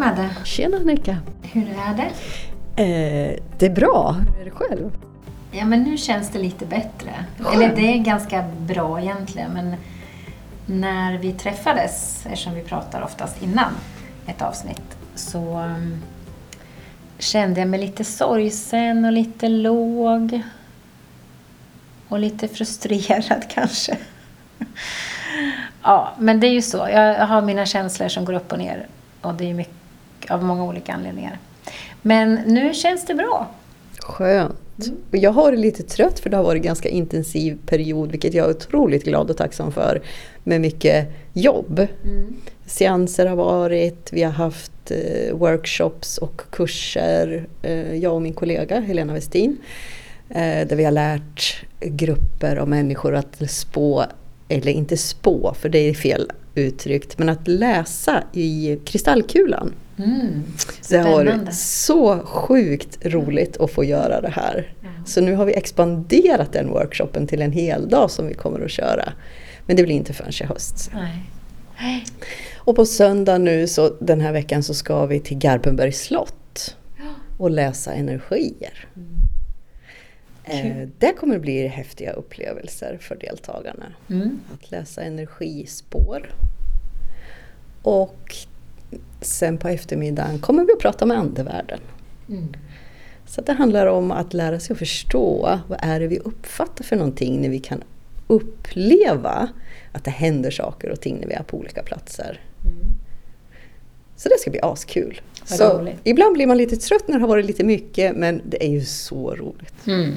Madde! Tjena Annika! Hur är det? Eh, det är bra. Hur är det själv? Ja, men nu känns det lite bättre. Skönt. Eller det är ganska bra egentligen, men när vi träffades, eftersom vi pratar oftast innan ett avsnitt, så um, kände jag mig lite sorgsen och lite låg. Och lite frustrerad kanske. ja, men det är ju så. Jag har mina känslor som går upp och ner. Och det är mycket, av många olika anledningar. Men nu känns det bra. Skönt. Och jag har varit lite trött för det har varit en ganska intensiv period vilket jag är otroligt glad och tacksam för. Med mycket jobb. Seanser har varit, vi har haft eh, workshops och kurser, eh, jag och min kollega Helena Westin. Eh, där vi har lärt grupper av människor att spå, eller inte spå för det är fel uttryckt, men att läsa i kristallkulan. Mm. Det har varit så sjukt roligt att få göra det här. Så nu har vi expanderat den workshopen till en hel dag som vi kommer att köra. Men det blir inte förrän i höst. Nej. Och på söndag nu så den här veckan så ska vi till Garpenbergs slott och läsa energier. Eh, det kommer att bli häftiga upplevelser för deltagarna. Mm. Att läsa energispår. Och sen på eftermiddagen kommer vi att prata med andevärlden. Mm. Så det handlar om att lära sig att förstå vad är det vi uppfattar för någonting när vi kan uppleva att det händer saker och ting när vi är på olika platser. Så det ska bli askul. Så roligt. ibland blir man lite trött när det har varit lite mycket men det är ju så roligt. Mm.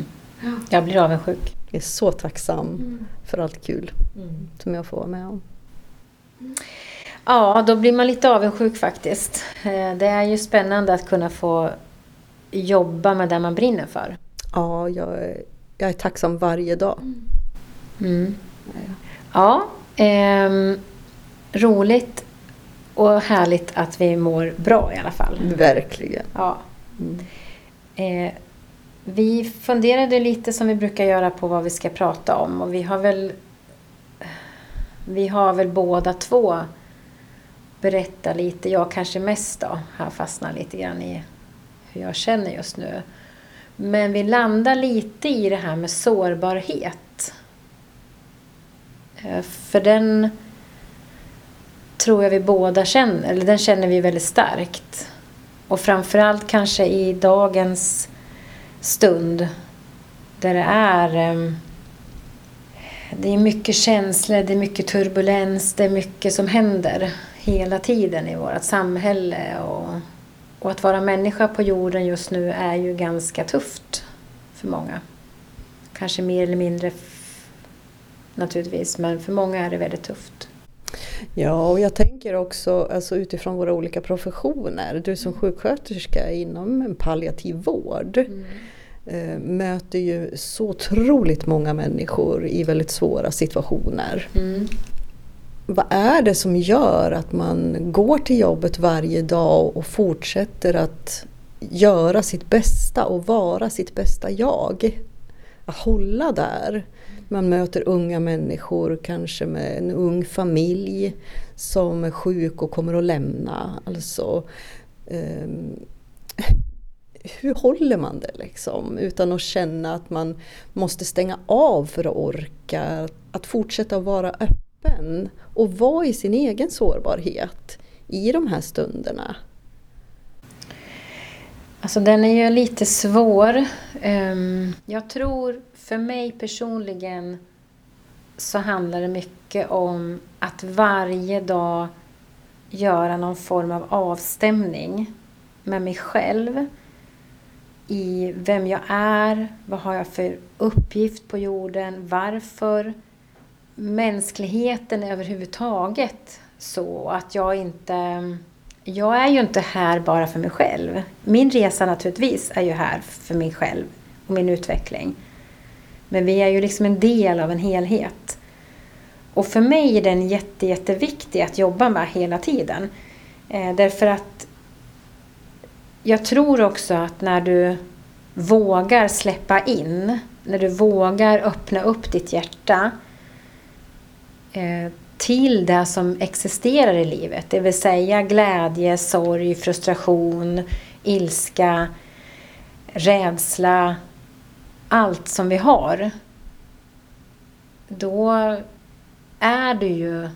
Jag blir avundsjuk. Jag är så tacksam för allt kul som jag får vara med om. Ja, då blir man lite avundsjuk faktiskt. Eh, Det är ju spännande att kunna få jobba med det man brinner för. Ja, jag är, jag är tacksam varje dag. Mm. Ja, ehm, roligt och härligt att vi mår bra i alla fall. Verkligen. Ja. Eh, vi funderade lite som vi brukar göra på vad vi ska prata om och vi har väl vi har väl båda två berätta lite, jag kanske mest då, har fastnat lite grann i hur jag känner just nu. Men vi landar lite i det här med sårbarhet. Eh, för den tror jag vi båda känner, eller den känner vi väldigt starkt. Och framförallt kanske i dagens stund där det är ehm, det är mycket känslor, det är mycket turbulens, det är mycket som händer hela tiden i vårt samhälle. Och, och att vara människa på jorden just nu är ju ganska tufft för många. Kanske mer eller mindre naturligtvis, men för många är det väldigt tufft. Ja, och jag tänker också alltså utifrån våra olika professioner. Du som sjuksköterska inom en palliativ vård eh, möter ju så otroligt många människor i väldigt svåra situationer. Mm. Vad är det som gör att man går till jobbet varje dag och fortsätter att göra sitt bästa och vara sitt bästa jag? Att hålla där. Man möter unga människor, kanske med en ung familj som är sjuk och kommer att lämna. Alltså, ehm, hur håller man det liksom utan att känna att man måste stänga av för att orka? Att fortsätta vara öppen och vara i sin egen sårbarhet i de här stunderna. Alltså den är ju lite svår. Ehm, jag tror för mig personligen så handlar det mycket om att varje dag göra någon form av avstämning med mig själv. I vem jag är, vad har jag för uppgift på jorden, varför. Mänskligheten överhuvudtaget. Så att jag inte... Jag är ju inte här bara för mig själv. Min resa naturligtvis är ju här för mig själv och min utveckling. Men vi är ju liksom en del av en helhet. Och för mig är den jätte, jätteviktig att jobba med hela tiden. Eh, därför att jag tror också att när du vågar släppa in, när du vågar öppna upp ditt hjärta, Eh, till det som existerar i livet. Det vill säga glädje, sorg, frustration, ilska, rädsla. Allt som vi har. Då är det ju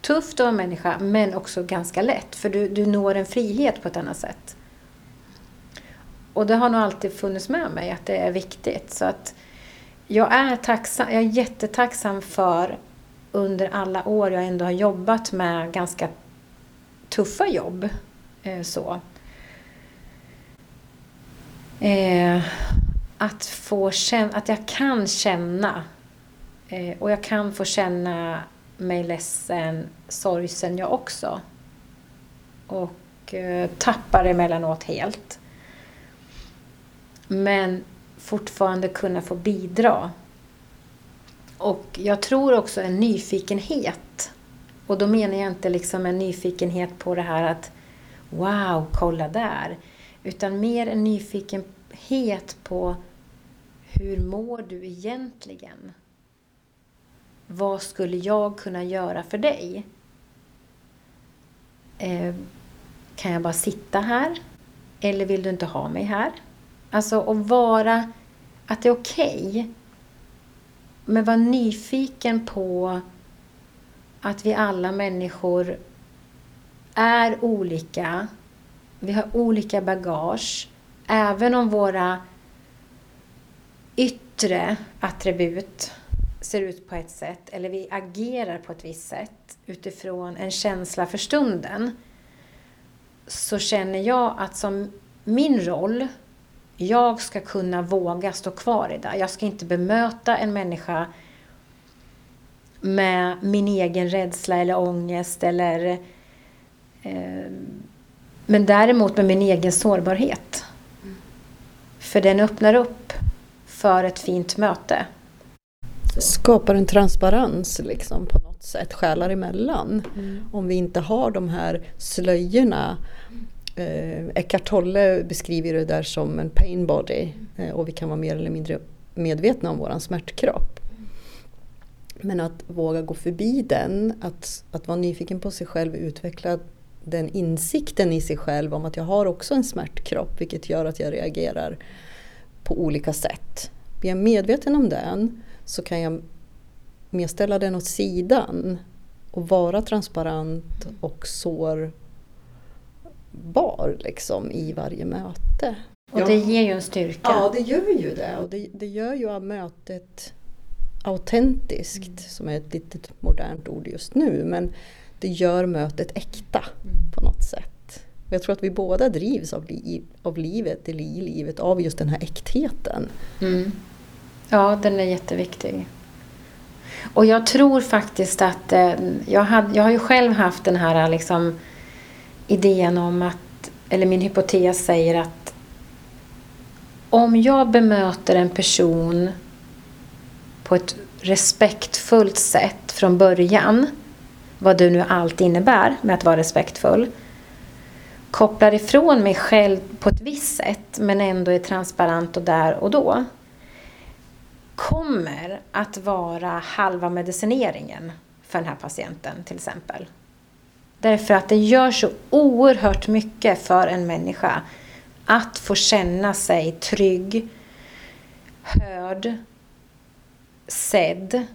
tufft att vara människa men också ganska lätt. För du, du når en frihet på ett annat sätt. Och det har nog alltid funnits med mig att det är viktigt. Så att jag är, tacksam, jag är jättetacksam för under alla år jag ändå har jobbat med ganska tuffa jobb. Eh, så. Eh, att få känna, att jag kan känna eh, och jag kan få känna mig ledsen, sorgsen jag också. Och tappar emellanåt helt. Men fortfarande kunna få bidra. Och jag tror också en nyfikenhet. Och då menar jag inte liksom en nyfikenhet på det här att Wow, kolla där. Utan mer en nyfikenhet på hur mår du egentligen? Vad skulle jag kunna göra för dig? Eh, kan jag bara sitta här? Eller vill du inte ha mig här? Alltså att vara, att det är okej. Okay, men var nyfiken på att vi alla människor är olika. Vi har olika bagage. Även om våra yttre attribut ser ut på ett sätt eller vi agerar på ett visst sätt utifrån en känsla för stunden så känner jag att som min roll jag ska kunna våga stå kvar i det. Jag ska inte bemöta en människa med min egen rädsla eller ångest eller eh, men däremot med min egen sårbarhet. För den öppnar upp för ett fint möte. Skapar en transparens liksom på något sätt, själar emellan. Mm. Om vi inte har de här slöjorna eh, Eckart Tolle beskriver det där som en pain body eh, och vi kan vara mer eller mindre medvetna om våran smärtkropp. Men att våga gå förbi den, att, att vara nyfiken på sig själv, utveckla den insikten i sig själv om att jag har också en smärtkropp vilket gör att jag reagerar på olika sätt. Blir jag medveten om den så kan jag mer ställa den åt sidan och vara transparent och sår bar liksom, i varje möte. Och det ger ju en styrka. Ja, det gör ju det. Och det, det gör ju mötet autentiskt, mm. som är ett litet modernt ord just nu. Men det gör mötet äkta mm. på något sätt. Jag tror att vi båda drivs av, liv, av livet, i livet, av just den här äktheten. Mm. Ja, den är jätteviktig. Och jag tror faktiskt att eh, jag, hade, jag har ju själv haft den här liksom, idén om att, eller min hypotes säger att om jag bemöter en person på ett respektfullt sätt från början, vad det nu allt innebär med att vara respektfull, kopplar ifrån mig själv på ett visst sätt men ändå är transparent och där och då, kommer att vara halva medicineringen för den här patienten till exempel. Därför att det gör så oerhört mycket för en människa att få känna sig trygg, hörd, sedd.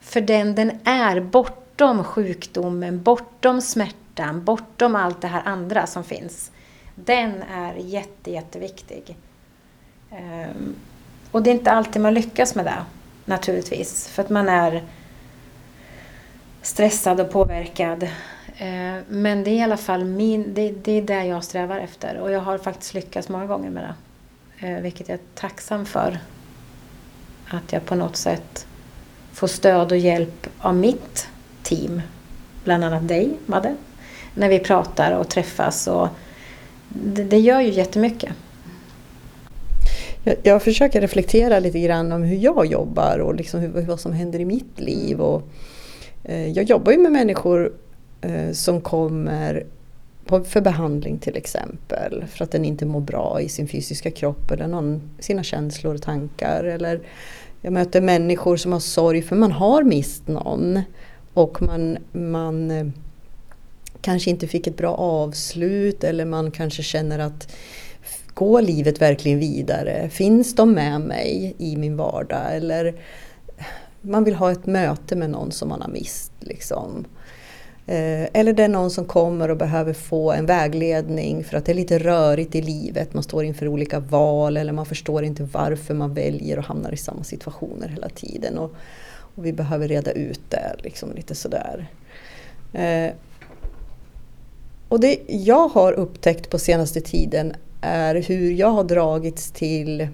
För den den är bortom sjukdomen, bortom smärtan, bortom allt det här andra som finns. Den är jätte, jätteviktig. Ehm, och det är inte alltid man lyckas med det, naturligtvis. För att man är stressad och påverkad. Eh, men det är i alla fall min, det, det är det jag strävar efter och jag har faktiskt lyckats många gånger med det. Eh, vilket jag är tacksam för. Att jag på något sätt får stöd och hjälp av mitt team. Bland annat dig, Madde. När vi pratar och träffas. Och det, det gör ju jättemycket. Jag, jag försöker reflektera lite grann om hur jag jobbar och liksom hur, vad som händer i mitt liv. Och, eh, jag jobbar ju med människor Eh, som kommer på, för behandling till exempel. För att den inte mår bra i sin fysiska kropp eller någon, sina känslor och tankar. Eller jag möter människor som har sorg för man har mist någon. Och man, man eh, kanske inte fick ett bra avslut eller man kanske känner att går livet verkligen vidare? Finns de med mig i min vardag? Eller man vill ha ett möte med någon som man har mist. Liksom. Eh, eller det är någon som kommer och behöver få en vägledning för att det är lite rörigt i livet. Man står inför olika val eller man förstår inte varför man väljer och hamnar i samma situationer hela tiden. Och, och vi behöver reda ut det liksom lite sådär. Eh, och det jag har upptäckt på senaste tiden är hur jag har dragits till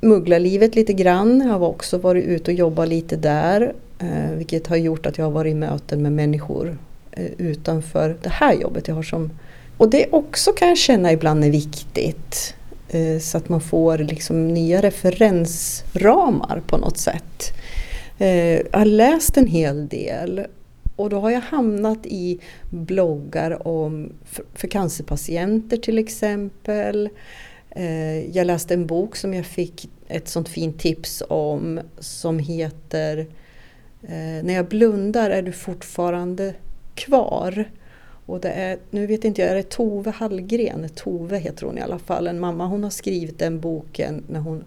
mugglarlivet lite grann. Jag har också varit ute och jobbat lite där. Eh, vilket har gjort att jag har varit i möten med människor Eh, utanför det här jobbet jag har som... Och det också kan jag känna ibland är viktigt. Eh, så att man får liksom nya referensramar på något sätt. Eh, jag har läst en hel del och då har jag hamnat i bloggar om för, cancerpatienter till exempel. Jag läste en bok som jag fick ett sånt fint tips om som heter När jag blundar är du fortfarande kvar. Och det är, nu vet inte jag, är det Tove Hallgren? Tove heter hon i alla fall, en mamma. Hon har skrivit den boken när hon,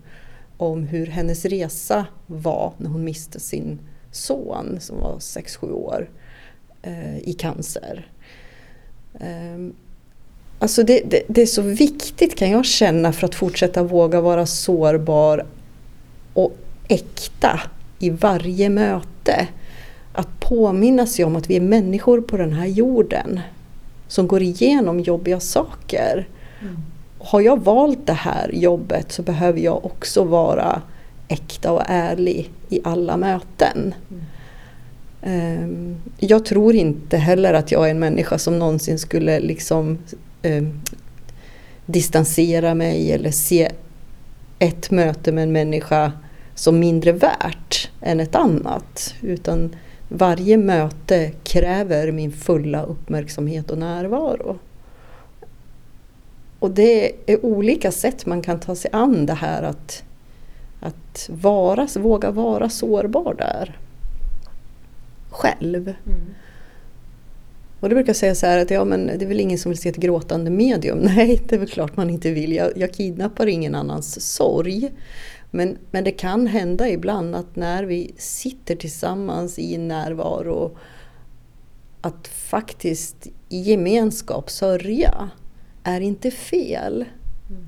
om hur hennes resa var när hon miste sin son som var 6-7 år eh, i cancer. Eh, alltså det, det, det, är så viktigt kan jag känna för att fortsätta våga vara sårbar och äkta i varje möte. Att påminna sig om att vi är människor på den här jorden som går igenom jobbiga saker. Mm. Har jag valt det här jobbet så behöver jag också vara äkta och ärlig i alla möten. Mm. Ehm, jag tror inte heller att jag är en människa som någonsin skulle liksom eh, distansera mig eller se ett möte med en människa som mindre värt än ett annat. Utan varje möte kräver min fulla uppmärksamhet och närvaro. Och det är olika sätt man kan ta sig an det här att, att vara, våga vara sårbar där själv. Mm. Och då brukar jag säga så här att ja, men det är väl ingen som vill se ett gråtande medium. Nej, det är väl klart man inte vill. Jag, jag kidnappar ingen annans sorg. Men, men det kan hända ibland att när vi sitter tillsammans i närvaro att faktiskt i gemenskap sörja är inte fel. Mm.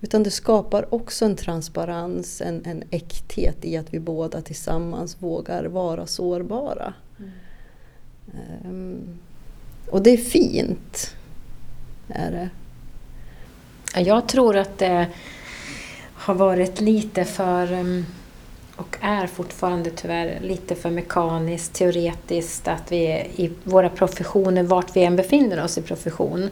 Utan det skapar också en transparens, en, en äkthet i att vi båda tillsammans vågar vara sårbara. Mm. Um, och det är fint. Är det. Jag tror att det har varit lite för, ehm, och är fortfarande tyvärr, lite för mekaniskt, teoretiskt att vi i våra professioner, vart vi än befinner oss i profession,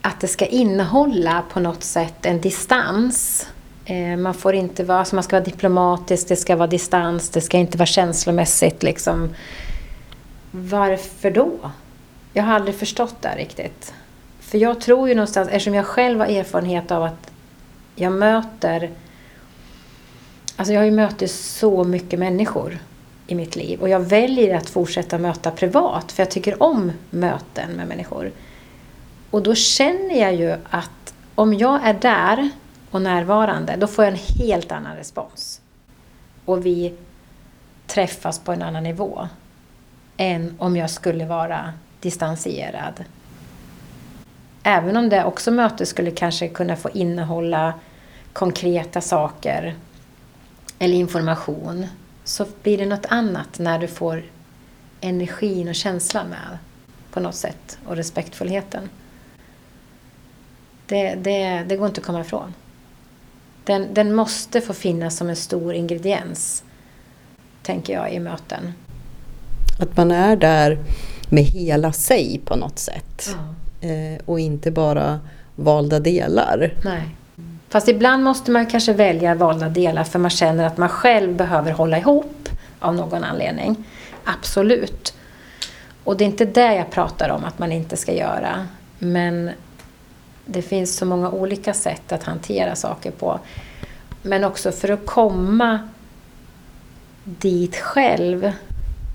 att det ska innehålla på något sätt en distans. Eh, man får inte vara, alltså man ska vara diplomatisk, det ska vara distans, det ska inte vara känslomässigt liksom. Varför då? Jag har aldrig förstått det riktigt. För jag tror ju någonstans, eftersom jag själv har erfarenhet av att jag möter Alltså jag har ju mött så mycket människor i mitt liv och jag väljer att fortsätta möta privat för jag tycker om möten med människor. Och då känner jag ju att om jag är där och närvarande, då får jag en helt annan respons. Och vi träffas på en annan nivå än om jag skulle vara distanserad. Även om det också möte skulle kanske kunna få innehålla konkreta saker eller information så blir det något annat när du får energin och känslan med på något sätt och respektfullheten. Det, det, det går inte att komma ifrån. Den, den måste få finnas som en stor ingrediens, tänker jag, i möten. Att man är där med hela sig på något sätt. Ja. Eh, och inte bara valda delar. Nej. Fast ibland måste man kanske välja valda delar för man känner att man själv behöver hålla ihop av någon anledning. Absolut. Och det är inte det jag pratar om att man inte ska göra. Men det finns så många olika sätt att hantera saker på. Men också för att komma dit själv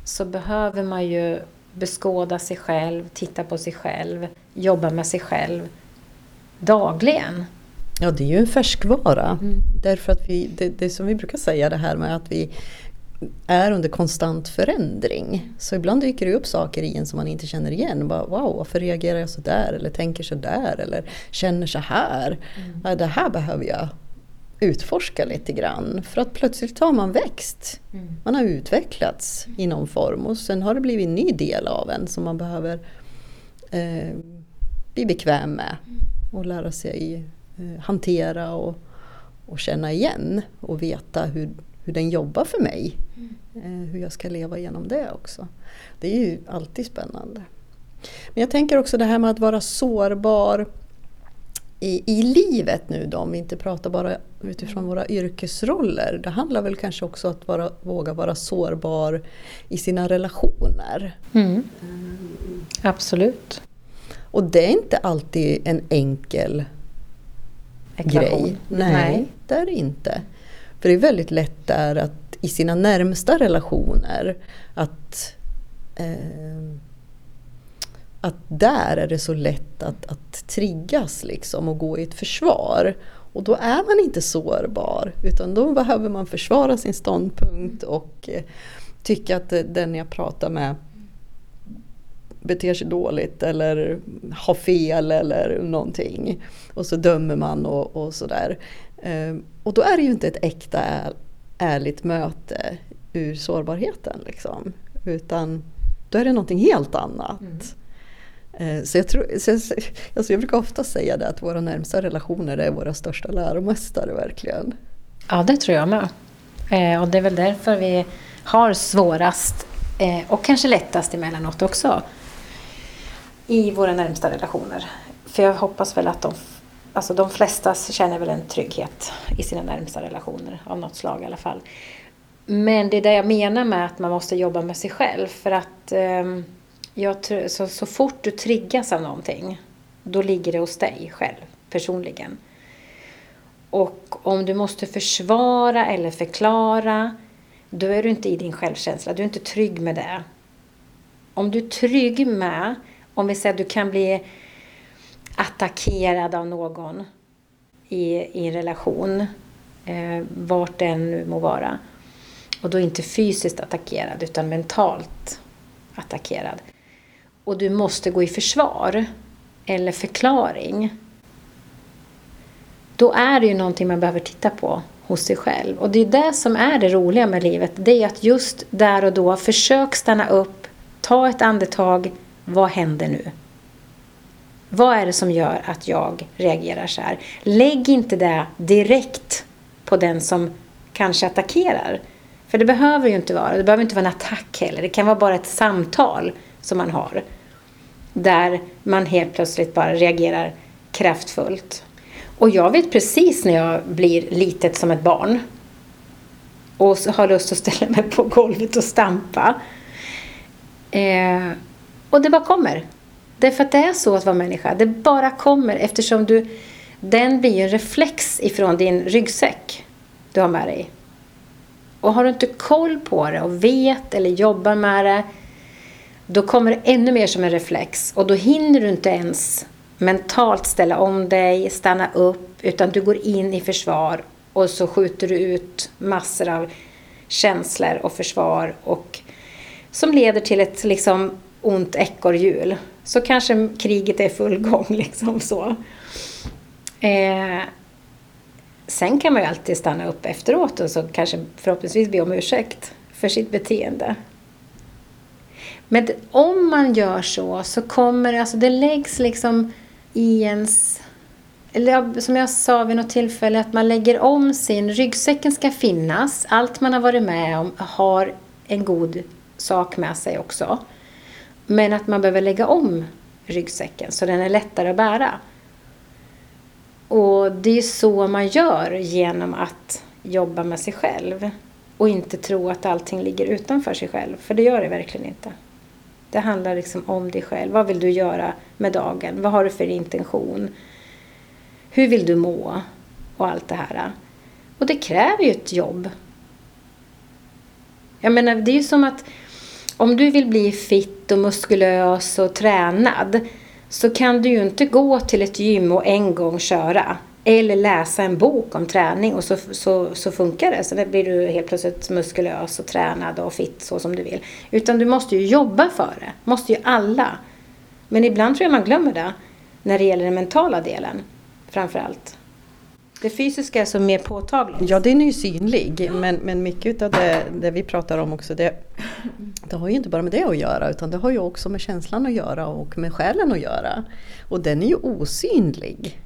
så behöver man ju beskåda sig själv, titta på sig själv, jobba med sig själv dagligen. Ja, det är ju en färskvara. Mm. Därför att vi, det, det som vi brukar säga det här med att vi är under konstant förändring. Så ibland dyker det upp saker i en som man inte känner igen. Bara, wow, varför reagerar jag så där? Eller tänker så där? Eller känner så här? Mm. Det här behöver jag utforska lite grann. För att plötsligt har man växt. Mm. Man har utvecklats i någon form och sen har det blivit en ny del av en som man behöver eh, bli bekväm med. Mm. Och lära sig hantera och, och känna igen och veta hur, hur den jobbar för mig. Mm. Eh, hur jag ska leva genom det också. Det är ju alltid spännande. Men jag tänker också det här med att vara sårbar i, i livet nu då, om vi inte pratar bara utifrån våra yrkesroller. Det handlar väl kanske också om att vara, våga vara sårbar i sina relationer. Mm. Absolut. Och det är inte alltid en enkel. Grej. Nej, Nej, det är det inte. För det är väldigt lätt där att i sina närmsta relationer att eh, att där är det så lätt att, att triggas liksom och gå i ett försvar. Och då är man inte sårbar utan då behöver man försvara sin ståndpunkt och eh, tycka att den jag pratar med beter sig dåligt eller har fel eller någonting. Och så dömer man och, och sådär. Eh, och då är det ju inte ett äkta ärligt möte ur sårbarheten. Liksom. Utan då är det någonting helt annat. Mm. Eh, så jag, tror, så jag, alltså jag brukar ofta säga det att våra närmsta relationer är våra största läromästare verkligen. Ja, det tror jag med. Eh, och det är väl därför vi har svårast eh, och kanske lättast emellanåt också i våra närmsta relationer. För jag hoppas väl att de, alltså de flesta känner väl en trygghet i sina närmsta relationer av något slag i alla fall. Men det är det jag menar med att man måste jobba med sig själv för att um, jag så, så fort du triggas av någonting, då ligger det hos dig själv personligen. Och om du måste försvara eller förklara, då är du inte i din självkänsla. Du är inte trygg med det. Om du är trygg med, om vi säger att du kan bli attackerad av någon i, i en relation, eh, vart den nu må vara. Och då inte fysiskt attackerad utan mentalt attackerad och du måste gå i försvar eller förklaring då är det ju någonting man behöver titta på hos sig själv. Och det är det som är det roliga med livet. Det är att just där och då, försök stanna upp, ta ett andetag. Vad händer nu? Vad är det som gör att jag reagerar så här? Lägg inte det direkt på den som kanske attackerar. För det behöver ju inte vara. Det behöver inte vara en attack heller. Det kan vara bara ett samtal som man har. Där man helt plötsligt bara reagerar kraftfullt. Och jag vet precis när jag blir litet som ett barn och har lust att ställa mig på golvet och stampa. Eh, och det bara kommer. Därför att det är så att vara människa. Det bara kommer eftersom du, den blir en reflex ifrån din ryggsäck du har med dig. Och har du inte koll på det och vet eller jobbar med det då kommer det ännu mer som en reflex och då hinner du inte ens mentalt ställa om dig, stanna upp, utan du går in i försvar och så skjuter du ut massor av känslor och försvar och som leder till ett liksom ont ekorrhjul. Så kanske kriget är full gång liksom så. Eh, sen kan man ju alltid stanna upp efteråt och så kanske förhoppningsvis be om ursäkt för sitt beteende. Men om man gör så så kommer alltså det läggs liksom i ens eller som jag sa vid något tillfälle, att man lägger om sin... Ryggsäcken ska finnas. Allt man har varit med om har en god sak med sig också. Men att man behöver lägga om ryggsäcken så den är lättare att bära. Och det är så man gör genom att jobba med sig själv. Och inte tro att allting ligger utanför sig själv, för det gör det verkligen inte. Det handlar liksom om dig själv. Vad vill du göra med dagen? Vad har du för intention? Hur vill du må? Och allt det här. Och det kräver ju ett jobb. Jag menar, det är ju som att om du vill bli fit och muskulös och tränad så kan du ju inte gå till ett gym och en gång köra. Eller läsa en bok om träning och så, så, så funkar det. Så det blir du helt plötsligt muskulös och tränad och fit så som du vill. Utan du måste ju jobba för det. Måste ju alla. Men ibland tror jag man glömmer det. När det gäller den mentala delen. Framför allt. Det fysiska är så mer påtagligt. Ja, den är ju synlig. Men, men mycket av det, det vi pratar om också, det, det har ju inte bara med det att göra utan det har ju också med känslan att göra och med själen att göra. Och den är ju osynlig.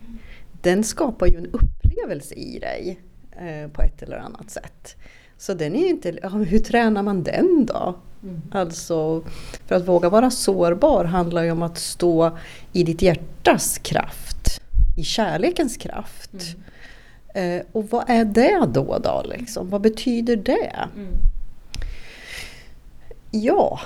Den skapar ju en upplevelse i dig eh, på ett eller annat sätt. Så den är ju inte, hur tränar man den då? Mm. Alltså, för att våga vara sårbar handlar ju om att stå i ditt hjärtas kraft, i kärlekens kraft. Mm. Eh, och vad är det då? då liksom? Vad betyder det? Mm. Ja,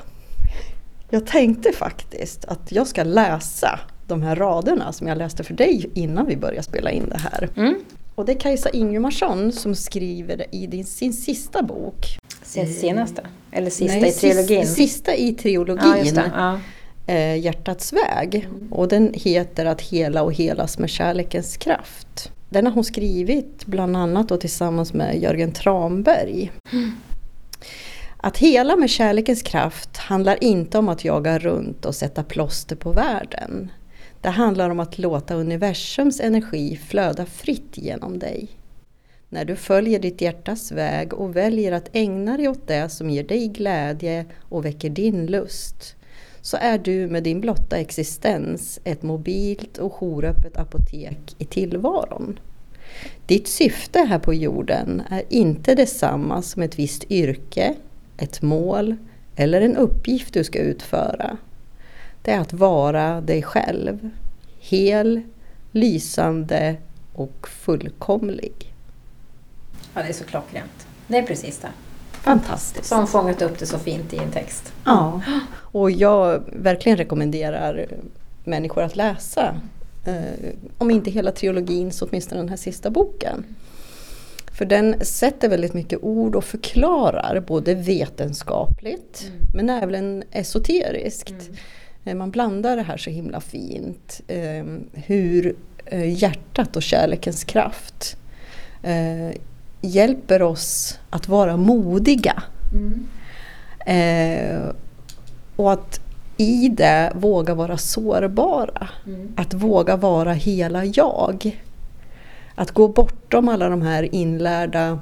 jag tänkte faktiskt att jag ska läsa de här raderna som jag läste för dig innan vi började spela in det här. Mm. Och det är Kajsa Ingemarsson som skriver i din, sin sista bok. Sin senaste? Eller sista Nej, i trilogin? Sista i trilogin. Ja. Eh, Hjärtats väg. Mm. Och den heter Att hela och helas med kärlekens kraft. Den har hon skrivit bland annat då tillsammans med Jörgen Tramberg. Mm. Att hela med kärlekens kraft handlar inte om att jaga runt och sätta plåster på världen. Det handlar om att låta universums energi flöda fritt genom dig. När du följer ditt hjärtas väg och väljer att ägna dig åt det som ger dig glädje och väcker din lust så är du med din blotta existens ett mobilt och jouröppet apotek i tillvaron. Ditt syfte här på jorden är inte detsamma som ett visst yrke, ett mål eller en uppgift du ska utföra. Det är att vara dig själv. Hel, lysande och fullkomlig. Ja, det är så klockrent. Det är precis det. Fantastiskt. Som fångat upp det så fint i en text. Ja, och jag verkligen rekommenderar människor att läsa. Eh, om inte hela trilogin så åtminstone den här sista boken. För den sätter väldigt mycket ord och förklarar både vetenskapligt mm. men även esoteriskt. Mm. Eh, man blandar det här så himla fint. Eh, hur eh, hjärtat och kärlekens kraft eh, hjälper oss att vara modiga. Mm. Eh, och att i det våga vara sårbara. Mm. Att våga vara hela jag. Att gå bortom alla de här inlärda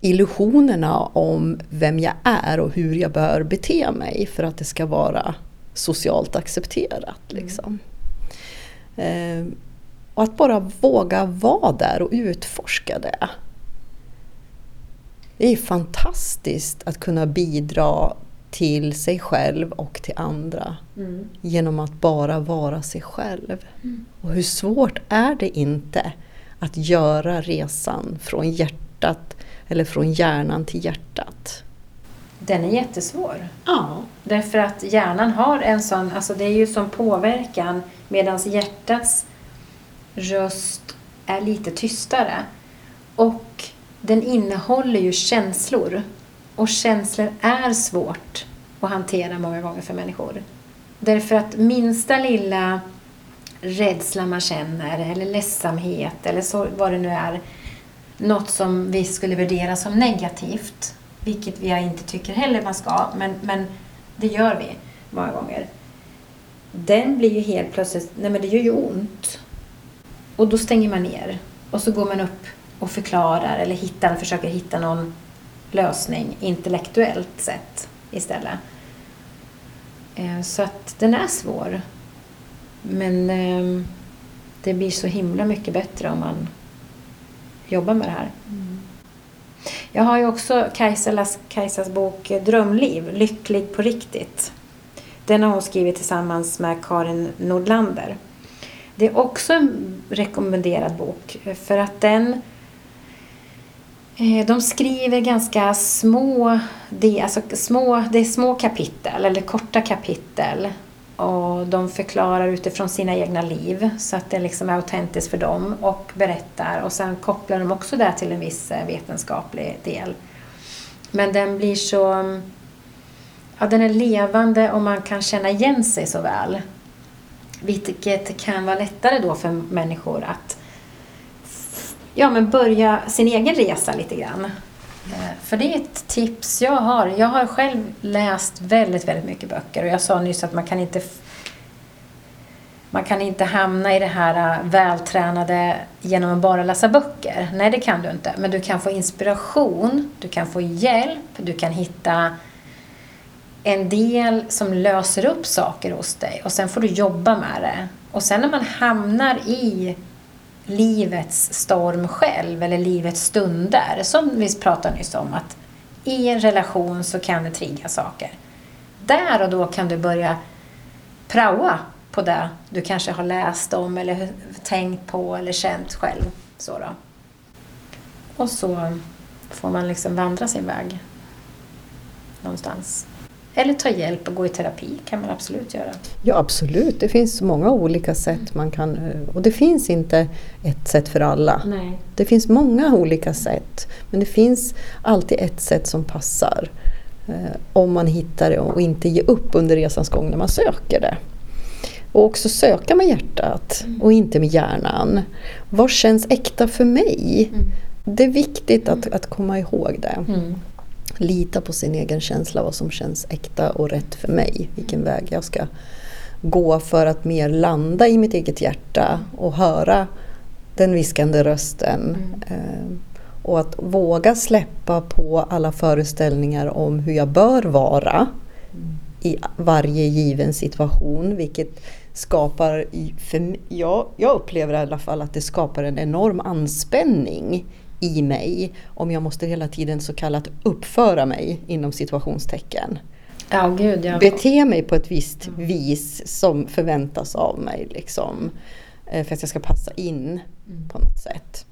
illusionerna om vem jag är och hur jag bör bete mig för att det ska vara socialt accepterat. Liksom. Mm. Eh, och att bara våga vara där och utforska det. Det är fantastiskt att kunna bidra till sig själv och till andra mm. genom att bara vara sig själv. Mm. Och hur svårt är det inte att göra resan från hjärtat eller från hjärnan till hjärtat? Den är jättesvår. Ja. Därför att hjärnan har en sån, alltså det är ju som påverkan medan hjärtats röst är lite tystare. Och den innehåller ju känslor. Och känslor är svårt att hantera många gånger för människor. Därför att minsta lilla rädsla man känner eller ledsamhet eller så, vad det nu är något som vi skulle värdera som negativt, vilket vi inte tycker heller man ska, men, men det gör vi många gånger. Den blir ju helt plötsligt, nej men det gör ju ont. Och då stänger man ner och så går man upp och förklarar eller hittar, försöker hitta någon lösning intellektuellt sett istället. Eh, så att den är svår. Men ehm, det blir så himla mycket bättre om man jobbar med det här. Mm. Jag har ju också Kajsas, Kajsas bok Drömliv, Lycklig på riktigt. Den har hon skrivit tillsammans med Karin Nordlander. Det är också en rekommenderad bok eh, för att den eh, de skriver ganska små, det, alltså små, det är små kapitel eller korta kapitel och de förklarar utifrån sina egna liv så att det liksom är autentiskt för dem och berättar. Och sen kopplar de också det till en viss eh, vetenskaplig del. Men den blir så... Mm, ja, den är levande och man kan känna igen sig så väl. Vilket kan vara lättare då för människor att ja, men börja sin egen resa lite grann. Eh, för det är ett tips jag har. Jag har själv läst väldigt, väldigt mycket böcker och jag sa nyss att man kan inte man kan inte hamna i det här eh, vältränade genom att bara läsa böcker. Nej, det kan du inte. Men du kan få inspiration, du kan få hjälp, du kan hitta en del som löser upp saker hos dig och sen får du jobba med det. Och sen när man hamnar i livets storm själv eller livets stunder, som vi pratade nyss om, att i en relation så kan det trigga saker. Där och då kan du börja praoa på det du kanske har läst om eller tänkt på eller känt själv. Så då. Och så får man liksom vandra sin väg någonstans. Eller ta hjälp och gå i terapi kan man absolut göra. Ja absolut, det finns många olika sätt man kan eh, och det finns inte ett sätt för alla. Nej. Det finns många olika sätt men det finns alltid ett sätt som passar. Eh, om man hittar det och inte ger upp under resans gång när man söker det. Och också söka med hjärtat mm. och inte med hjärnan. Vad känns äkta för mig? Mm. Det är viktigt att, att komma ihåg det. Mm. Lita på sin egen känsla, vad som känns äkta och rätt för mig. Vilken väg jag ska gå för att mer landa i mitt eget hjärta och höra den viskande rösten. Eh, och att våga släppa på alla föreställningar om hur jag bör vara i varje given situation. Vilket skapar, för, ja, jag upplever i alla fall att det skapar en enorm anspänning i mig om jag måste hela tiden så kallat uppföra mig inom situationstecken. Ja, gud, ja. Bete mig på ett visst mm. vis som förväntas av mig liksom, eh, för att jag ska passa in mm. på något sätt.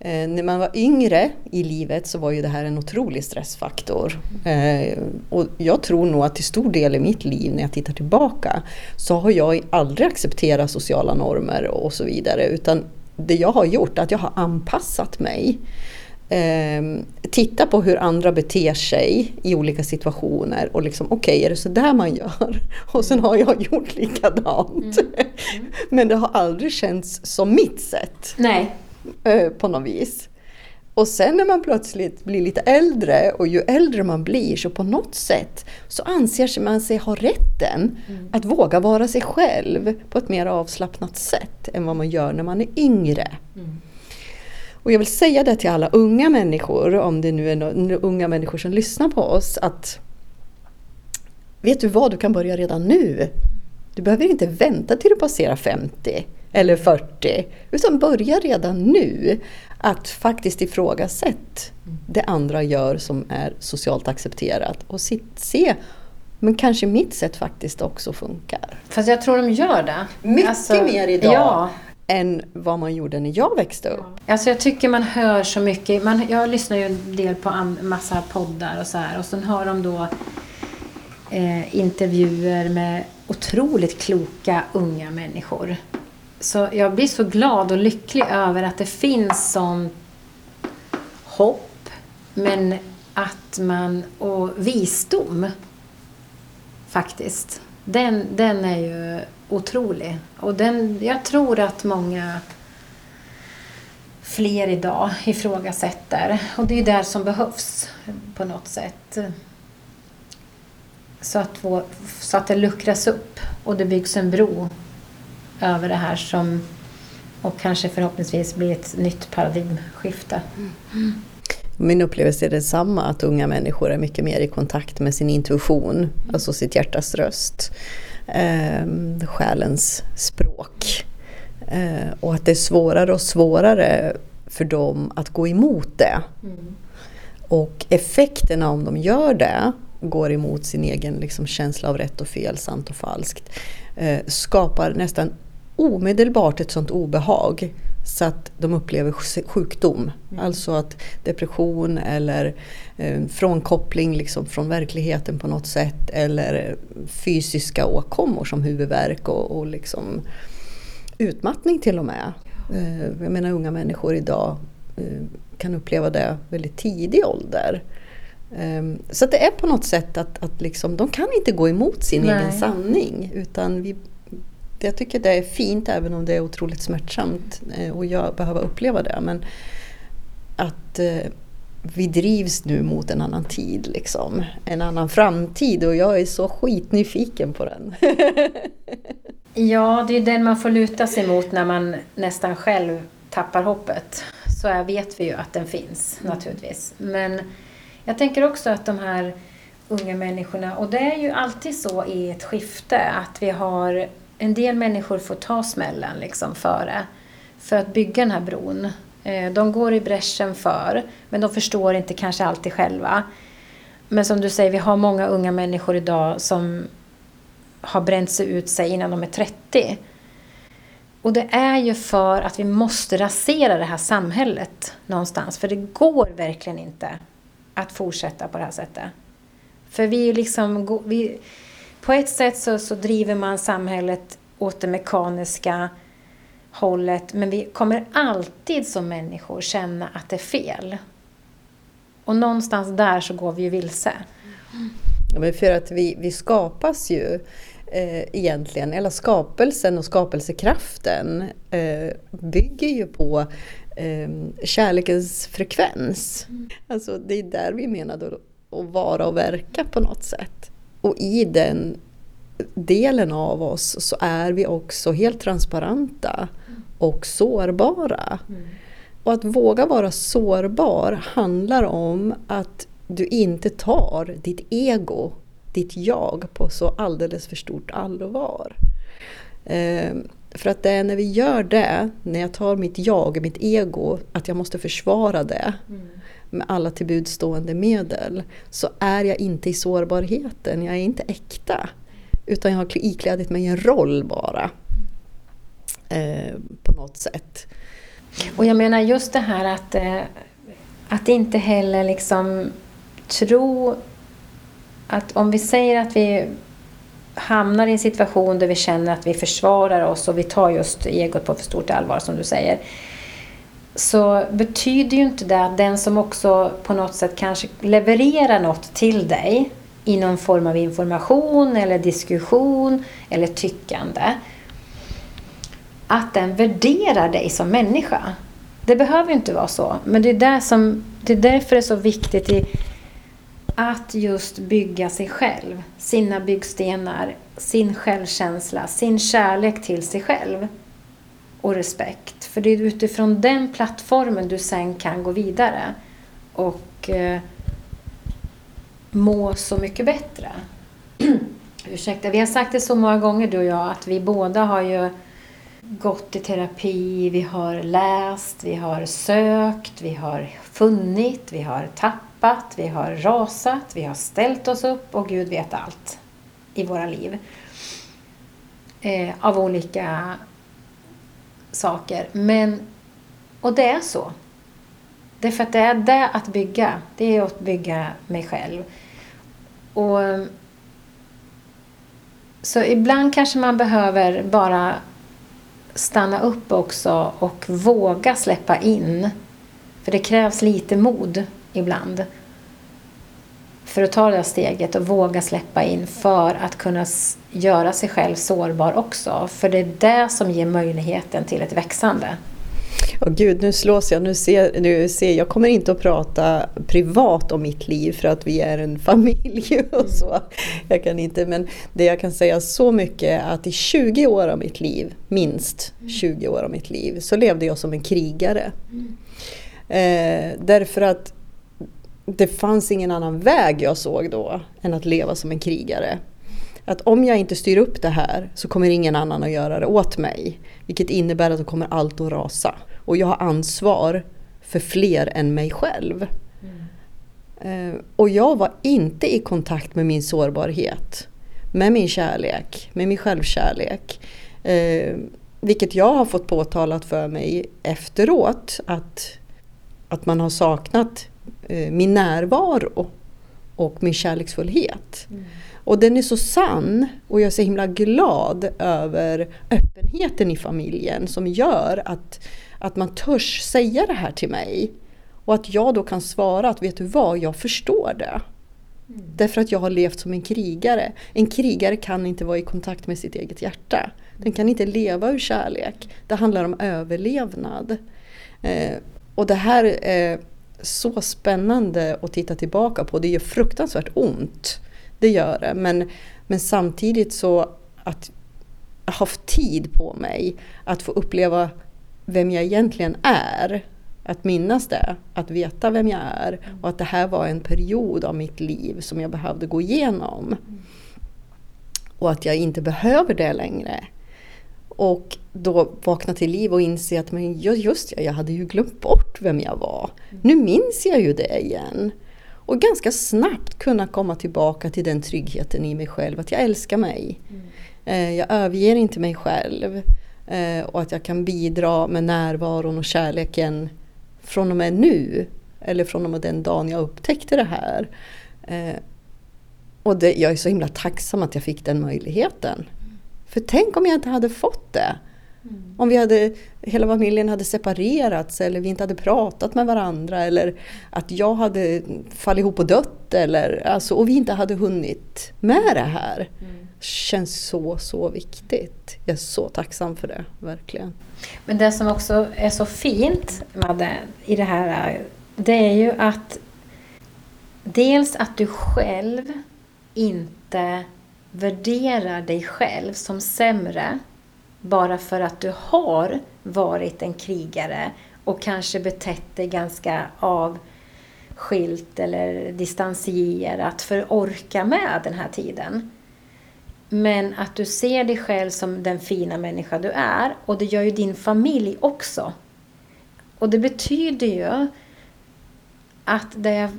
Eh, när man var yngre i livet så var ju det här en otrolig stressfaktor. Eh, och jag tror nog att till stor del i mitt liv när jag tittar tillbaka så har jag aldrig accepterat sociala normer och så vidare. Utan det jag har gjort att jag har anpassat mig. Eh, titta på hur andra beter sig i olika situationer och liksom okej, okay, är det så där man gör? Och sen har jag gjort likadant. Mm. Mm. Men det har aldrig känts som mitt sätt. Nej. Eh, på något vis. Och sen när man plötsligt blir lite äldre och ju äldre man blir så på något sätt så anser man sig ha rätten mm. att våga vara sig själv på ett mer avslappnat sätt än vad man gör när man är yngre. Mm. Och jag vill säga det till alla unga människor, om det nu är unga människor som lyssnar på oss, att vet du vad, du kan börja redan nu. Du behöver inte vänta till du passerar 50 eller 40. Utan börja redan nu att faktiskt ifrågasätta det andra gör som är socialt accepterat och se men kanske mitt sätt faktiskt också funkar. Fast jag tror de gör det. Mycket alltså, mer idag. Ja. än vad man gjorde när jag växte upp. Alltså jag tycker man hör så mycket. Man, jag lyssnar ju en del på en massa poddar och så här och sen har de då eh, intervjuer med otroligt kloka unga människor så jag blir så glad och lycklig över att det finns sån hopp, men att man, och visdom faktiskt. Den, den är ju otrolig. Och den, jag tror att många fler idag ifrågasätter. Och det är där som behövs på något sätt. Så att, vår, så att det luckras upp och det byggs en bro över det här som och kanske förhoppningsvis blir ett nytt paradigmskifte. Mm. Min upplevelse är detsamma, att unga människor är mycket mer i kontakt med sin intuition, mm. alltså sitt hjärtas röst, eh, själens språk. Eh, och att det är svårare och svårare för dem att gå emot det. Mm. Och effekterna om de gör det, går emot sin egen liksom, känsla av rätt och fel, sant och falskt, eh, skapar nästan omedelbart ett sånt obehag så att de upplever sjukdom. Mm. Alltså att depression eller eh, frånkoppling liksom från verkligheten på något sätt eller fysiska åkommor som huvudvärk och, och liksom utmattning till och med. Eh, jag menar unga människor idag eh, kan uppleva det väldigt tidig ålder. Um, så det är på något sätt att, att liksom, de kan inte gå emot sin Nej. egen sanning. Utan vi, jag tycker det är fint även om det är otroligt smärtsamt eh, och jag behöver uppleva det. Men att eh, vi drivs nu mot en annan tid, liksom. en annan framtid och jag är så skitnyfiken på den. ja, det är den man får luta sig mot när man nästan själv tappar hoppet. Så vet vi ju att den finns mm. naturligtvis. Men jag tänker också att de här unga människorna, och det är ju alltid så i ett skifte att vi har en del människor får ta smällen liksom före för att bygga den här bron. Eh, de går i bräschen för, men de förstår inte kanske alltid själva. Men som du säger, vi har många unga människor idag som har bränt sig ut sig innan de är 30. Och det är ju för att vi måste rasera det här samhället någonstans. För det går verkligen inte att fortsätta på det här sättet. För vi liksom, vi, på ett sätt så, så driver man samhället åt det mekaniska hållet men vi kommer alltid som människor känna att det är fel. Och någonstans där så går vi ju vilse. Ja, men för att vi, vi skapas ju eh, egentligen, eller skapelsen och skapelsekraften eh, bygger ju på eh, kärlekens frekvens. Mm. Alltså det är där vi menade att vara och verka på något sätt. Och i den delen av oss så är vi också helt transparenta och sårbara. Mm. Och att våga vara sårbar handlar om att du inte tar ditt ego, ditt jag, på så alldeles för stort allvar. Eh, för att det är när vi gör det, när jag tar mitt jag, mitt ego, att jag måste försvara det mm med alla tillbudstående medel, så är jag inte i sårbarheten, jag är inte äkta. Utan jag har iklädit mig en roll bara. Eh, på något sätt. Och jag menar just det här att, eh, att inte heller liksom tro att om vi säger att vi hamnar i en situation där vi känner att vi försvarar oss och vi tar just egot på för stort allvar som du säger. Så betyder ju inte det att den som också på något sätt kanske levererar något till dig i någon form av information eller diskussion eller tyckande. Att den värderar dig som människa. Det behöver inte vara så, men det är, där som, det är därför det är så viktigt i, att just bygga sig själv, sina byggstenar, sin självkänsla, sin kärlek till sig själv och respekt. För det är utifrån den plattformen du sen kan gå vidare och eh, må så mycket bättre. Ursäkta, vi har sagt det så många gånger du och jag att vi båda har ju gått i terapi, vi har läst, vi har sökt, vi har funnit, vi har tappat, vi har rasat, vi har ställt oss upp och Gud vet allt i våra liv. Eh, av olika saker. Men, och det är så. Därför att det är det att bygga. Det är att bygga mig själv. Och ehm, Så ibland kanske man behöver bara stanna upp också och våga släppa in. För det krävs lite mod ibland. För att ta det här steget och våga släppa in för att kunna göra sig själv sårbar också. För det är det som ger möjligheten till ett växande. Oh, Gud, nu slås jag. Nu ser, nu ser, jag kommer inte att prata privat om mitt liv för att vi är en familj och så. Jag kan inte, men det jag kan säga så mycket att i 20 år av mitt liv, minst 20 år av mitt liv, så levde jag som en krigare. Eh, därför att det fanns ingen annan väg jag såg då än att leva som en krigare. Att om jag inte styr upp det här så kommer ingen annan att göra det åt mig. Vilket innebär att då kommer allt att rasa. Och jag har ansvar för fler än mig själv. Mm. Eh, och jag var inte i kontakt med min sårbarhet. Med min kärlek, med min självkärlek. Eh, vilket jag har fått påtalat för mig efteråt, att, att man har saknat Eh, min närvaro och min kärleksfullhet. Mm. Och den är så sann och jag är så himla glad över öppenheten i familjen som gör att, att man törs säga det här till mig. Och att jag då kan svara att vet du vad, jag förstår det. Mm. Därför att jag har levt som en krigare. En krigare kan inte vara i kontakt med sitt eget hjärta. Den kan inte leva ur kärlek. Det handlar om överlevnad. Eh, och det här eh, så spännande att titta tillbaka på. Det gör fruktansvärt ont. Det gör det. Men, men samtidigt så att har haft tid på mig att få uppleva vem jag egentligen är. Att minnas det, att veta vem jag är och att det här var en period av mitt liv som jag behövde gå igenom. Och att jag inte behöver det längre. Och då vakna till liv och inse att men just ja, jag hade ju glömt bort vem jag var. Nu minns jag ju det igen. Och ganska snabbt kunna komma tillbaka till den tryggheten i mig själv, att jag älskar mig. Mm. Jag överger inte mig själv. Eh, och att jag kan bidra med närvaron och kärleken från och med nu. Eller från och med den dagen jag upptäckte det här. Eh, och det, jag är så himla tacksam att jag fick den möjligheten. För tänk om jag inte hade fått det. Mm. Om vi hade, hela familjen hade separerats eller vi inte hade pratat med varandra eller att jag hade fallit ihop och dött eller, alltså, och vi inte hade hunnit med det här. Mm. känns så, så viktigt. Jag är så tacksam för det, verkligen. Men det som också är så fint, Madde, i det här, det är ju att dels att du själv inte värderar dig själv som sämre bara för att du har varit en krigare och kanske betett dig ganska avskilt eller distanserat för att orka med den här tiden. Men att du ser dig själv som den fina människa du är och det gör ju din familj också. Och det betyder ju att det jag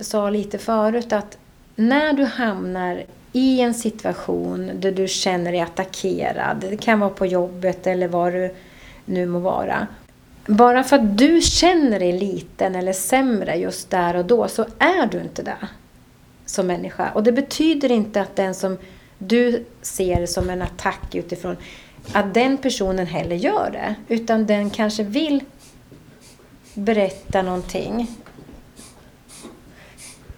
sa lite förut att när du hamnar i en situation där du känner dig attackerad, det kan vara på jobbet eller var du nu må vara. Bara för att du känner dig liten eller sämre just där och då så är du inte det som människa. Och det betyder inte att den som du ser som en attack utifrån, att den personen heller gör det. Utan den kanske vill berätta någonting.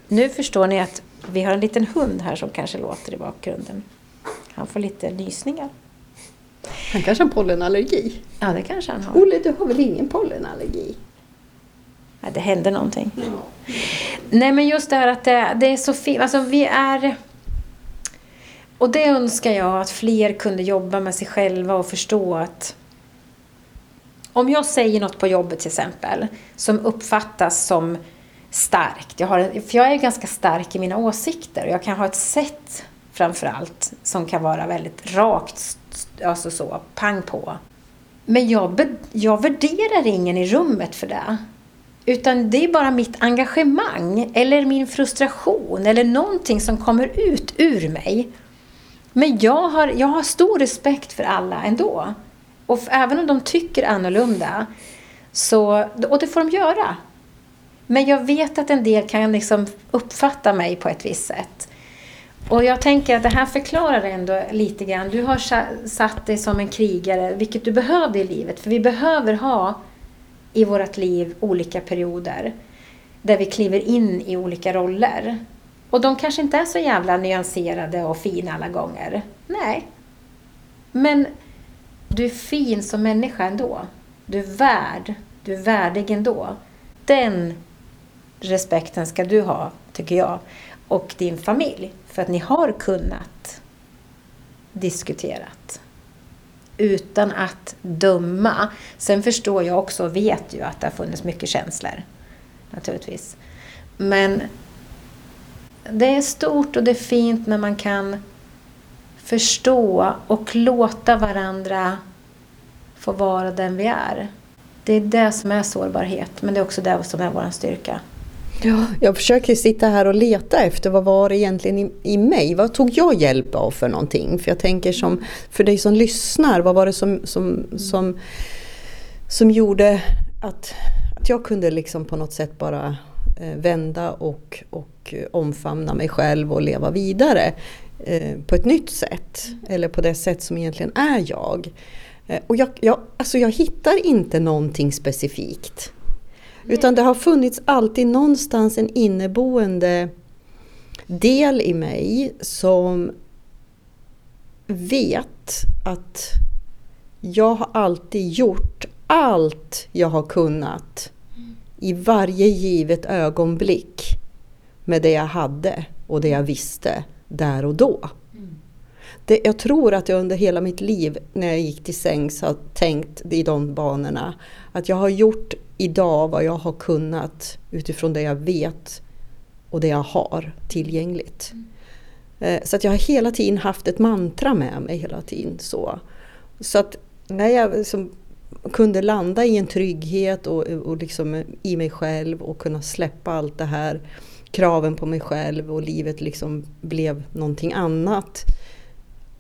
Nu förstår ni att vi har en liten hund här som kanske låter i bakgrunden. Han får lite nysningar. Han kanske har pollenallergi? Ja, det kanske han har. Olle, du har väl ingen pollenallergi? Nej, det händer någonting. Ja. Nej, men just det här att det, det är så fint. Alltså, vi är... Och det önskar jag att fler kunde jobba med sig själva och förstå att om jag säger något på jobbet till exempel som uppfattas som starkt. Jag, har, för jag är ganska stark i mina åsikter och jag kan ha ett sätt framförallt som kan vara väldigt rakt, alltså så, pang på. Men jag, jag värderar ingen i rummet för det. Utan det är bara mitt engagemang eller min frustration eller någonting som kommer ut ur mig. Men jag har, jag har stor respekt för alla ändå. Och även om de tycker annorlunda, så, och det får de göra. Men jag vet att en del kan liksom uppfatta mig på ett visst sätt. Och jag tänker att det här förklarar ändå lite grann. Du har satt dig som en krigare, vilket du behövde i livet. För vi behöver ha i vårt liv olika perioder där vi kliver in i olika roller. Och de kanske inte är så jävla nyanserade och fina alla gånger. Nej. Men du är fin som människa ändå. Du är värd. Du är värdig ändå. Den respekten ska du ha, tycker jag, och din familj. För att ni har kunnat diskuterat utan att döma. Sen förstår jag också och vet ju att det har funnits mycket känslor. Naturligtvis. Men det är stort och det är fint när man kan förstå och låta varandra få vara den vi är. Det är det som är sårbarhet, men det är också det som är vår styrka. Ja, jag försöker sitta här och leta efter vad var det egentligen i, i mig? Vad tog jag hjälp av för någonting? För jag tänker som, för dig som lyssnar, vad var det som, som, som, som gjorde att, att jag kunde liksom på något sätt bara eh, vända och, och omfamna mig själv och leva vidare eh, på ett nytt sätt. Eller på det sätt som egentligen är jag. Eh, och jag, jag, alltså jag hittar inte någonting specifikt. Utan det har funnits alltid någonstans en inneboende del i mig som vet att jag har alltid gjort allt jag har kunnat i varje givet ögonblick med det jag hade och det jag visste där och då. Det, jag tror att jag under hela mitt liv när jag gick till sängs har tänkt i de banorna. Att jag har gjort idag vad jag har kunnat utifrån det jag vet och det jag har tillgängligt. Mm. Så att jag har hela tiden haft ett mantra med mig hela tiden. Så, så att när jag liksom kunde landa i en trygghet och, och liksom i mig själv och kunna släppa allt det här kraven på mig själv och livet liksom blev någonting annat.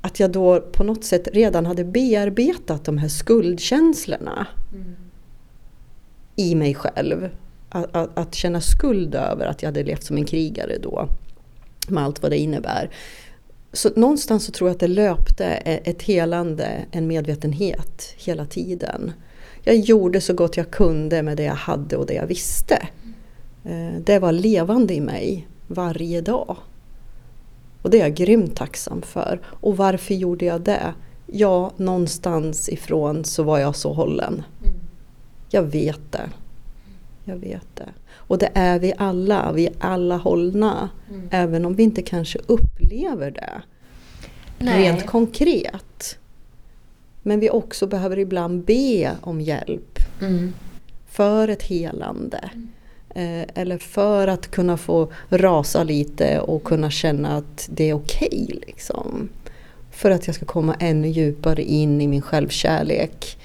Att jag då på något sätt redan hade bearbetat de här skuldkänslorna. Mm i mig själv. Att, att, att, känna skuld över att jag hade levt som en krigare då. Med allt vad det innebär. Så någonstans så tror jag att det löpte e, ett helande, en medvetenhet hela tiden. Jag gjorde så gott jag kunde med det jag hade och det jag visste. Eh, det var levande i mig varje dag. Och det är jag grymt tacksam för. Och varför gjorde jag det? Ja, någonstans ifrån så var jag så hållen. Mm. Jag vet det. Jag vet det. Och det är vi alla. Vi är alla hållna. Mm. Även om vi inte kanske upplever det Nej. rent konkret. Men vi också behöver ibland be om hjälp. Mm. För ett helande. Mm. Eh, eller för att kunna få rasa lite och kunna känna att det är okej. Okay, liksom. För att jag ska komma ännu djupare in i min självkärlek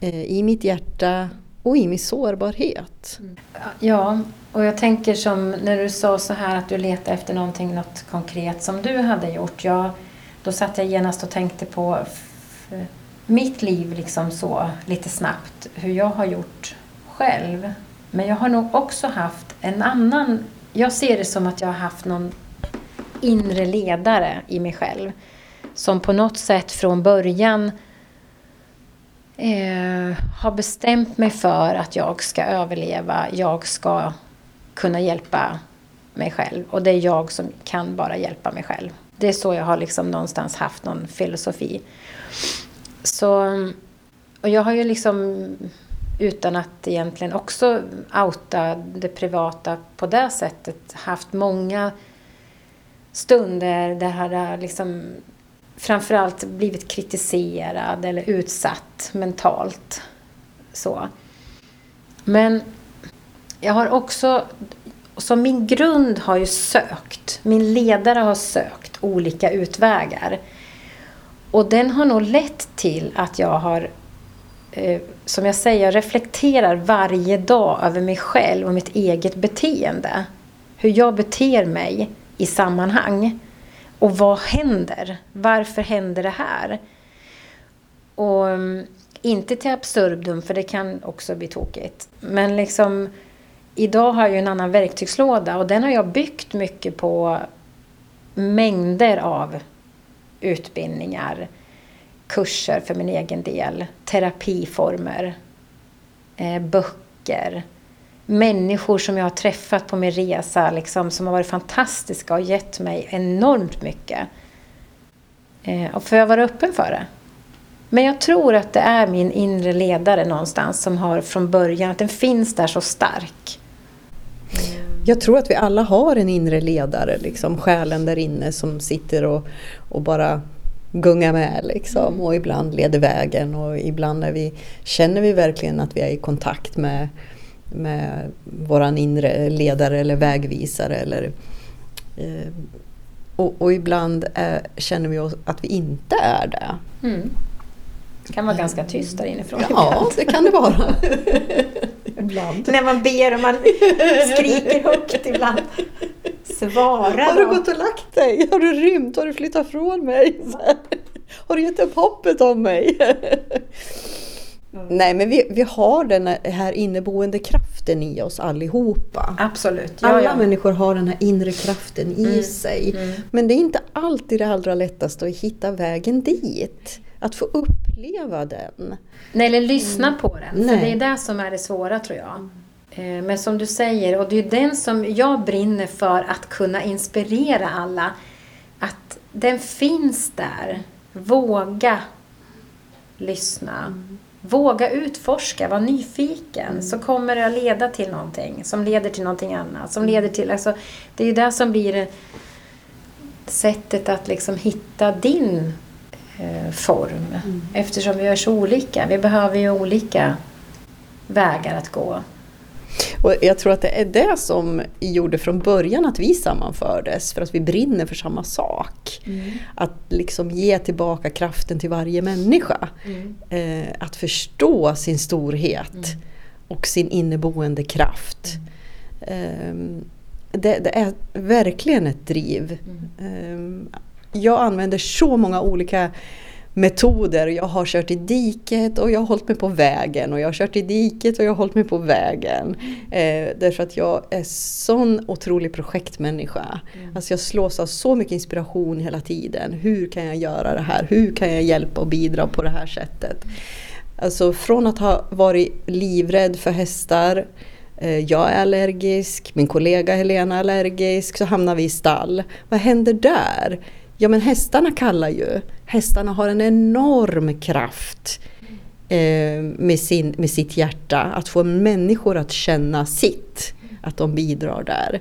Eh, i mitt hjärta och i min sårbarhet. Mm. Ja, och jag tänker som när du sa så här att du letar efter någonting, något konkret som du hade gjort. Jag, då satt jag genast och tänkte på mitt liv liksom så lite snabbt, hur jag har gjort själv. Men jag har nog också haft en annan, jag ser det som att jag har haft någon inre ledare i mig själv. Som på något sätt från början eh, har bestämt mig för att jag ska överleva, jag ska kunna hjälpa mig själv. Och det är jag som kan bara hjälpa mig själv. Det är så jag har liksom någonstans haft någon filosofi. Så, och jag har ju liksom utan att egentligen också outa det privata på det sättet haft många stunder där det har liksom framförallt blivit kritiserad eller utsatt mentalt. Så. Men jag har också, som min grund har ju sökt, min ledare har sökt olika utvägar. Och den har nog lett till att jag har, eh, som jag säger, jag reflekterar varje dag över mig själv och mitt eget beteende. Hur jag beter mig i sammanhang. Och vad händer? Varför händer det här? Och mm, inte till absurdum, för det kan också bli tokigt. Men liksom, idag har jag ju en annan verktygslåda och den har jag byggt mycket på mängder av utbildningar, kurser för min egen del, terapiformer, eh, böcker, människor som jag har träffat på min resa liksom, som har varit fantastiska och gett mig enormt mycket. Eh, och för jag vara öppen för det. Men jag tror att det är min inre ledare någonstans som har från början, att den finns där så stark. Jag tror att vi alla har en inre ledare, liksom, själen där inne som sitter och, och bara gungar med liksom, mm. och ibland leder vägen och ibland när vi, känner vi verkligen att vi är i kontakt med med våran inre ledare eller vägvisare. Eller, eh, och, och, ibland är, känner vi oss att vi inte är det. Mm. Det kan vara ganska tyst där inifrån. Ja, det kan det vara. ibland. När man ber och man skriker högt ibland. Svara Har du då. gått och lagt dig? Har du rymt? Har du flyttat från mig? Har du gett upp hoppet om mig? Nej men vi, vi har den här inneboende kraften i oss allihopa. Absolut. Ja, Alla ja. människor har den här inre kraften i Mm, sig. mm. Men det är inte alltid det allra lättaste att hitta vägen dit. Att få uppleva den. Nej, eller lyssna på den. För Nej. det är det som är det svåra tror jag. Eh, Men som du säger, och det är den som jag brinner för att kunna inspirera alla. Att den finns där. Våga lyssna. Våga utforska, var nyfiken. Så kommer det att leda till någonting. Som leder till någonting annat. Som leder till, alltså, det är ju det som blir sättet att liksom hitta din eh, form. Eftersom vi är så olika. Vi behöver ju olika vägar att gå. Och jag tror att det är det som gjorde från början att vi sammanfördes. För att vi brinner för samma sak. Att liksom ge tillbaka kraften till varje människa. Eh, att förstå sin storhet och sin inneboende kraft. Ehm, det, det är verkligen ett driv. Ehm, jag använder så många olika metoder. Jag har kört i diket och jag har hållit mig på vägen. Och jag har kört i diket och jag har hållit mig på vägen. Eh, därför att jag är sån otrolig projektmänniska. Alltså jag slås av så mycket inspiration hela tiden. Hur kan jag göra det här? Hur kan jag hjälpa och bidra på det här sättet? Alltså från att ha varit livrädd för hästar eh, jag är allergisk, min kollega Helena är allergisk, så hamnar vi i stall. Vad händer där? Ja men hästarna kallar ju. Hästarna har en enorm kraft eh, med, sin, med sitt hjärta. Att få människor att känna sitt. Att de bidrar där.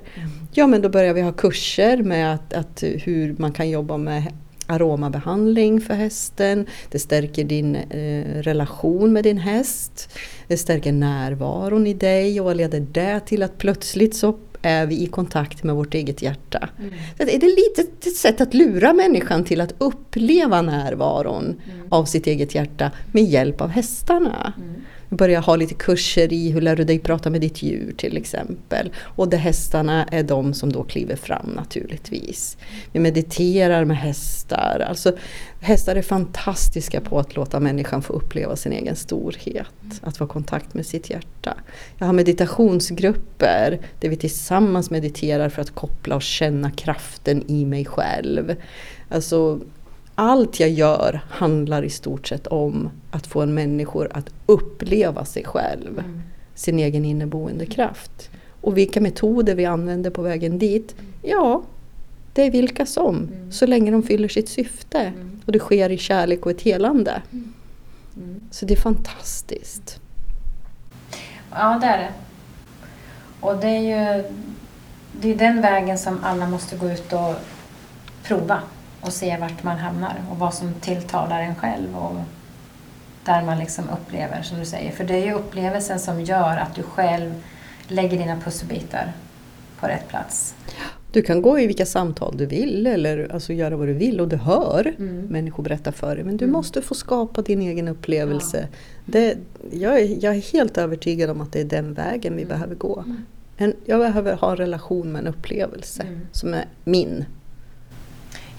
Ja men då börjar vi ha kurser med att, att hur man kan jobba med aromabehandling för hästen. Det stärker din eh, relation med din häst. Det stärker närvaron i dig och vad leder det till att plötsligt så är vi i kontakt med vårt eget hjärta. Så Det är lite ett sätt att lura människan till att uppleva närvaron av sitt eget hjärta med hjälp av hästarna. Vi Börja ha lite kurser i hur lär du dig prata med ditt djur till exempel. Och där hästarna är de som då kliver fram naturligtvis. Vi mediterar med hästar. Alltså, hästar är fantastiska på att låta människan få uppleva sin egen storhet. Att få kontakt med sitt hjärta. Jag har meditationsgrupper där vi tillsammans mediterar för att koppla och känna kraften i mig själv. Alltså, allt jag gör handlar i stort sett om att få en människor att uppleva sig själv. Sin egen inneboende kraft. Och vilka metoder vi använder på vägen dit? Ja, det är vilka som. Så länge de fyller sitt syfte. Och det sker i kärlek och ett helande. Så det är fantastiskt. Ja, det är det. Och det är ju det är den vägen som alla måste gå ut och prova och se vart man hamnar och vad som tilltalar en själv och där man liksom upplever, som du säger. För det är ju upplevelsen som gör att du själv lägger dina pusselbitar på rätt plats. Du kan gå i vilka samtal du vill eller alltså göra vad du vill och du hör Mm. människor berätta för dig. Men du Mm. måste få skapa din egen upplevelse. Det, jag, är, jag är helt övertygad om att det är den vägen vi behöver gå. En, jag behöver ha en relation med en upplevelse Mm. som är min.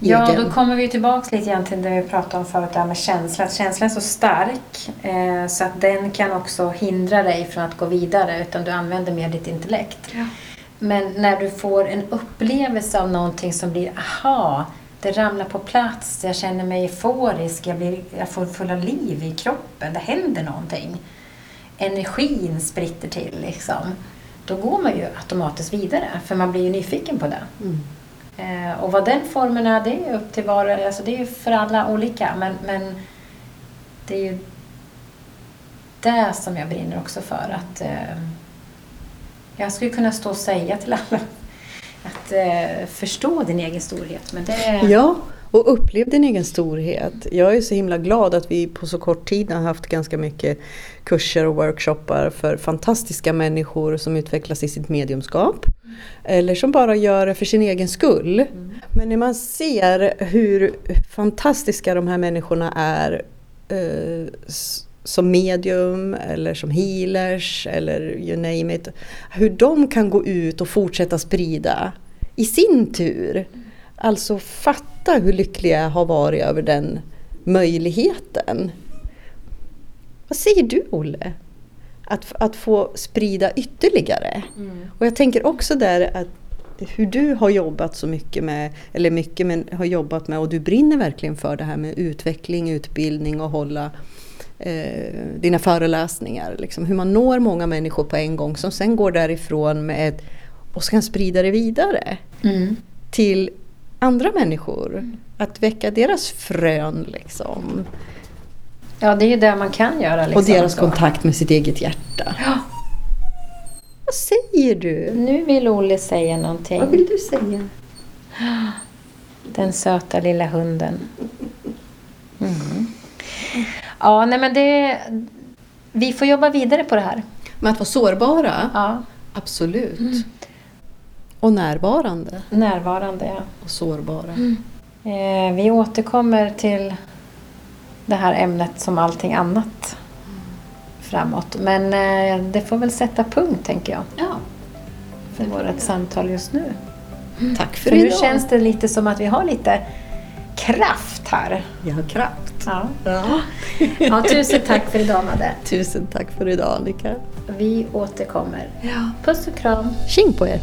Ja, då kommer vi tillbaka lite grann till det vi pratade om förut, det här med känsla. Att känslan är så stark eh, så att den kan också hindra dig från att gå vidare utan du använder mer ditt intellekt. Men när du får en upplevelse av någonting som blir aha, det ramlar på plats, jag känner mig euforisk, jag, blir, jag får fulla liv i kroppen, det händer någonting. Energin spritter till liksom. Då går man ju automatiskt vidare för man blir ju nyfiken på det. Mm. Eh, och vad den formen är, det är upp till var och alltså det är ju för alla olika. Men, men det är ju det som jag brinner också för. Att eh, Jag skulle kunna stå och säga till alla att eh, förstå din egen storhet. Men det, Ja, och upplev din egen storhet. Jag är så himla glad att vi på så kort tid har haft ganska mycket kurser och workshoppar för fantastiska människor som utvecklas i sitt mediumskap. Eller som bara gör det för sin egen skull. Men när man ser hur fantastiska de här människorna är eh, som medium eller som healers eller you name it. Hur de kan gå ut och fortsätta sprida i sin tur. Alltså fatta hur lyckliga jag har varit över den möjligheten. Vad säger du Olle? Att, att få sprida ytterligare. Mm. Och jag tänker också där att hur du har jobbat så mycket med, eller mycket men har jobbat med och du brinner verkligen för det här med utveckling, utbildning och hålla eh, dina föreläsningar. Liksom, hur man når många människor på en gång som sen går därifrån med ett, och ska sprida det vidare Mm. till andra människor. Att väcka deras frön liksom. Ja, det är ju det man kan göra. Liksom, och deras så. kontakt med sitt eget hjärta. Ja. Vad säger du? Nu vill Olle säga någonting. Vad vill du säga? Den söta lilla hunden. Mm. Ja, nej men det... Vi får jobba vidare på det här. Med att vara sårbara? Ja, Absolut. Och närvarande närvarande, ja. och sårbara. Eh, vi återkommer till det här ämnet som allting annat framåt. Men eh, det får väl sätta punkt, tänker jag, Ja. för vårt samtal just nu. Tack för För nu idag. känns det lite som att vi har lite kraft här. Jag har kraft. Ja. Ja. Ja, tusen tack för idag, Madde. Tusen tack för idag Annika. Vi återkommer. Ja. Puss och kram. Tjing på er!